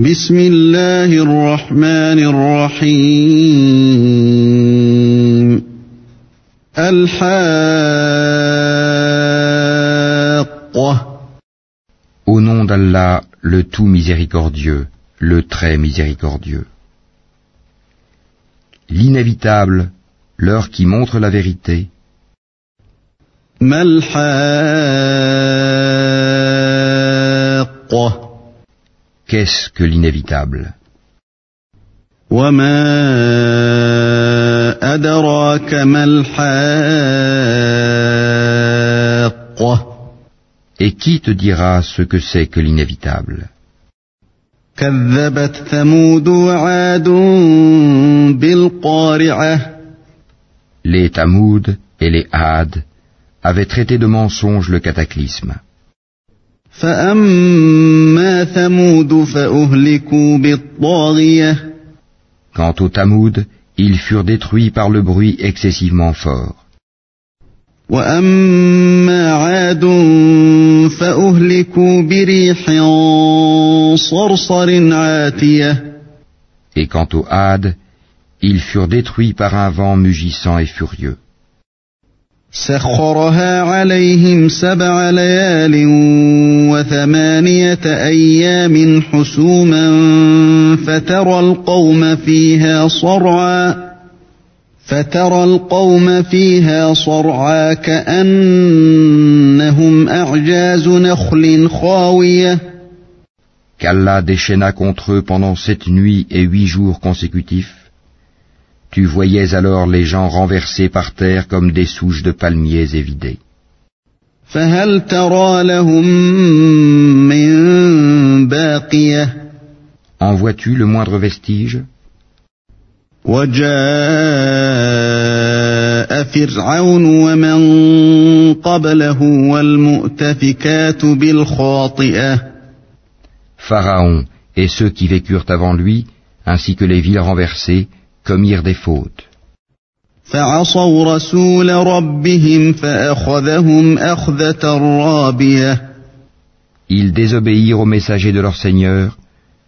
بسم الله الرحمن الرحيم الحاقة Au nom d'Allah, le tout miséricordieux, le très miséricordieux. L'inévitable, l'heure qui montre la vérité. ما الحاقة Qu'est-ce que l'inévitable? Et qui te dira ce que c'est que l'inévitable? Les Tamoud et les Had avaient traité de mensonge le cataclysme. Quant aux Tamoud, ils furent détruits par le bruit excessivement fort. Et quant aux Had, ils furent détruits par un vent mugissant et furieux. سخرها عليهم سبع ليال وثمانية أيام حسوما فترى القوم فيها صرعا فترى القوم فيها صرعا كأنهم أعجاز نخل خاوية qu'Allah déchaîna contre eux pendant sept nuits et huit jours consécutifs. Tu voyais alors les gens renversés par terre comme des souches de palmiers évidées. En vois-tu le moindre vestige? Pharaon et ceux qui vécurent avant lui, ainsi que les villes renversées, commirent des fautes. فعصوا رسول ربهم فأخذهم أخذة رابية Ils désobéirent au messager de leur Seigneur,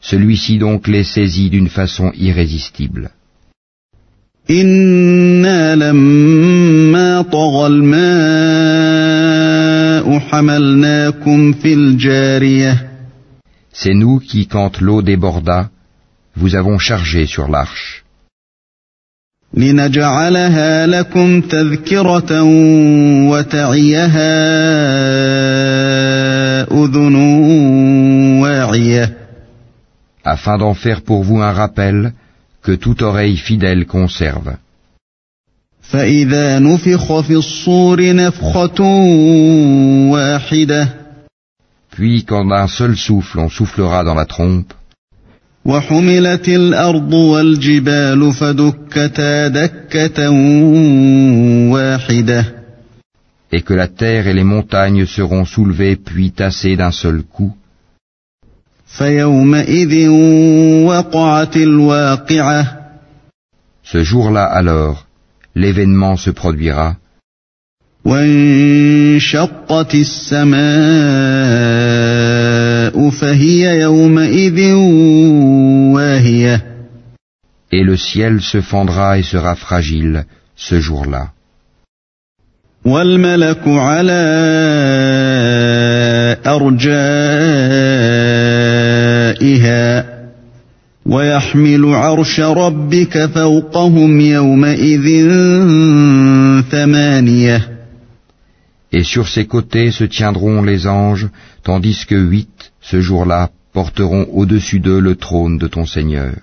celui-ci donc les saisit d'une façon irrésistible. إنا لما طغى الماء حملناكم في الجارية C'est nous qui, quand l'eau déborda, vous avons chargé sur l'arche, لنجعلها لكم تذكرة وتعيها أذن واعية afin d'en faire pour vous un rappel que toute oreille fidèle conserve. فإذا نفخ في الصور نفخة واحدة Puis quand d'un seul souffle on soufflera dans la trompe, وحملت الأرض والجبال فدكتا دكة واحدة et que la terre et les montagnes seront soulevées puis tassées d'un seul coup, فيومئذ وقعت الواقعة ce jour-là alors, l'événement se produira, وانشقت السماء فهي يومئذ واهية et le ciel se fendra et sera fragile ce jour-là. والملك على أرجائها ويحمل عرش ربك فوقهم يومئذ ثمانية et sur ses côtés se tiendront les anges, tandis que huit, ce jour-là, porteront au-dessus d'eux le trône de ton Seigneur.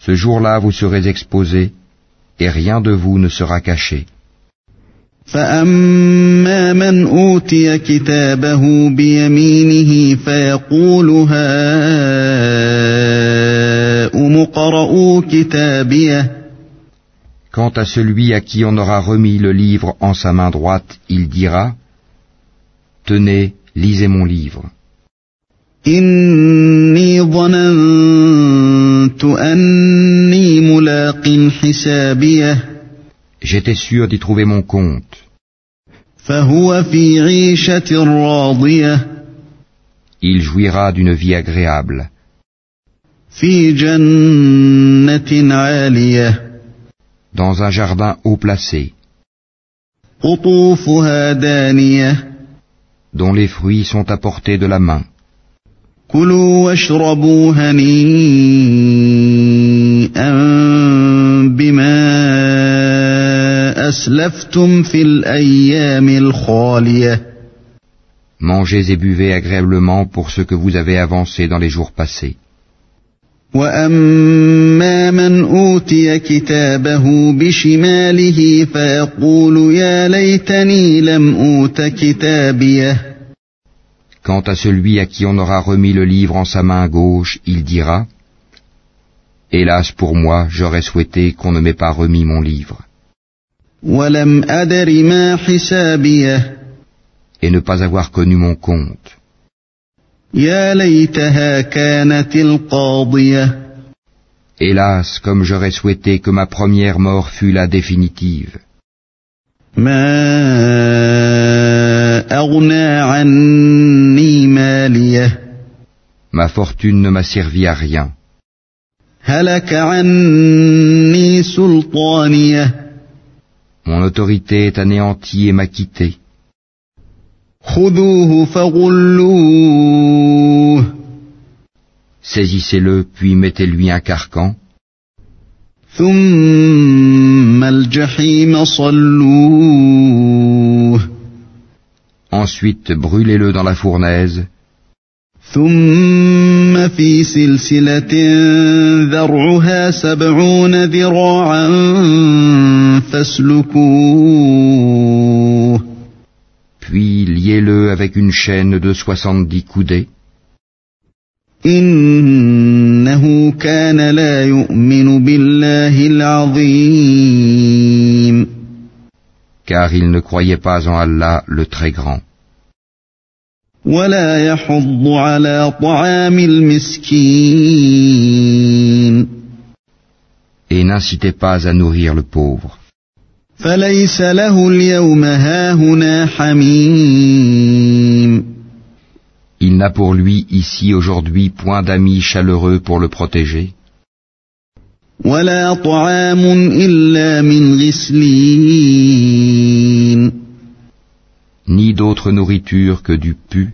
Ce jour-là, vous serez exposés, et rien de vous ne sera caché. فأما من أوتي كتابه بيمينه فيقول هاؤم اقرءوا كتابيه Quant à celui à qui on aura remis le livre en sa main droite, il dira Tenez, lisez mon livre. إني ظننت أني ملاق حسابيه J'étais sûr d'y trouver mon compte. Il jouira d'une vie agréable. Dans un jardin haut placé. Dont les fruits sont à portée de la main. أسلفتم في الأيام الخالية Mangez et buvez agréablement pour ce que vous avez avancé dans les jours passés. وأما من أوتي كتابه بشماله فيقول يا ليتني لم أوت كتابيه Quant à celui à qui on aura remis le livre en sa main gauche, il dira Hélas pour moi, j'aurais souhaité qu'on ne m'ait pas remis mon livre, et ne pas avoir connu mon compte. Hélas, comme j'aurais souhaité que ma première mort fût la définitive. Ma fortune ne m'a servi à rien. Mon autorité est anéantie et m'a quitté. Saisissez-le, puis mettez-lui un carcan. Ensuite, brûlez-le dans la fournaise. ثم في سلسلة ذرعها سبعون ذراعا فاسلكوه puis liez-le avec une chaîne de soixante-dix coudées, إنه كان لا يؤمن بالله العظيم car il ne croyait pas en Allah le Très Grand, ولا يحض على طعام المسكين et n'incitez pas à nourrir le pauvre. فليس له اليوم هاهنا حميم Il n'a pour lui ici aujourd'hui point d'amis chaleureux pour le protéger, ولا طعام إلا من غسلين ni d'autre nourriture que du pu,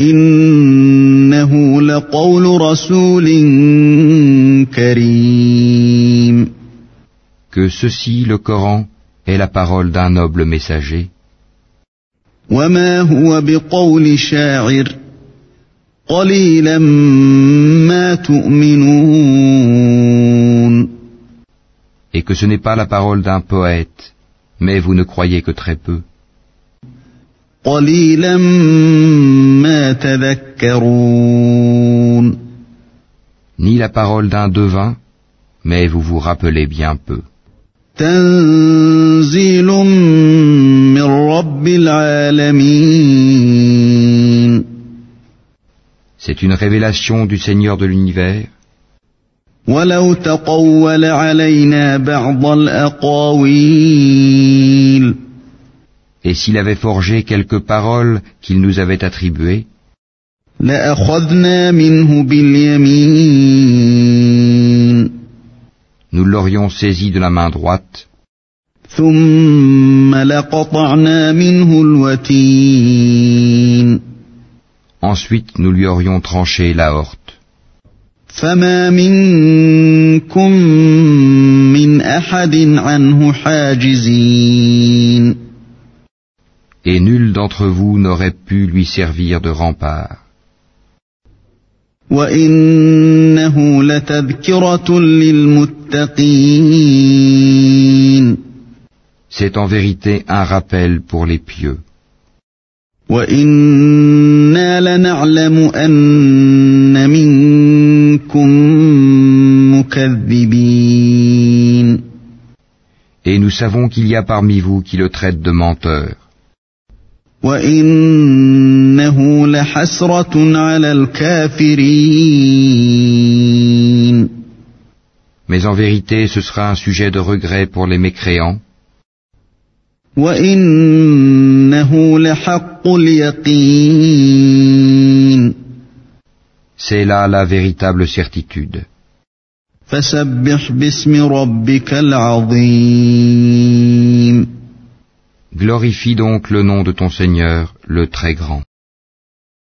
إنه لقول رسول كريم que ceci, le Coran, est la parole d'un noble messager, وما هو بقول شاعر قليلا ما تؤمنون et que ce n'est pas la parole d'un poète, mais vous ne croyez que très peu, قليلا ما تذكرون ni la parole d'un devin, mais vous vous rappelez bien peu. تنزيل من رب العالمين C'est une révélation du Seigneur de l'univers, ولو تقول علينا بعض الأقاويل et s'il avait forgé quelques paroles qu'il nous avait attribuées, لأخذنا منه باليمين nous l'aurions saisi de la main droite, ثم لقطعنا منه الوتين ensuite nous lui aurions tranché l'aorte. فما منكم من أحد عنه حاجزين et nul d'entre vous n'aurait pu lui servir de rempart. C'est en vérité un rappel pour les pieux. Et nous savons qu'il y a parmi vous qui le traitent de menteur. وإنه لحسرة على الكافرين Mais en vérité, ce sera un sujet de regret pour les mécréants, وإنه لحق اليقين c'est là la véritable certitude. فسبح باسم ربك العظيم Glorifie donc le nom de ton Seigneur, le Très Grand.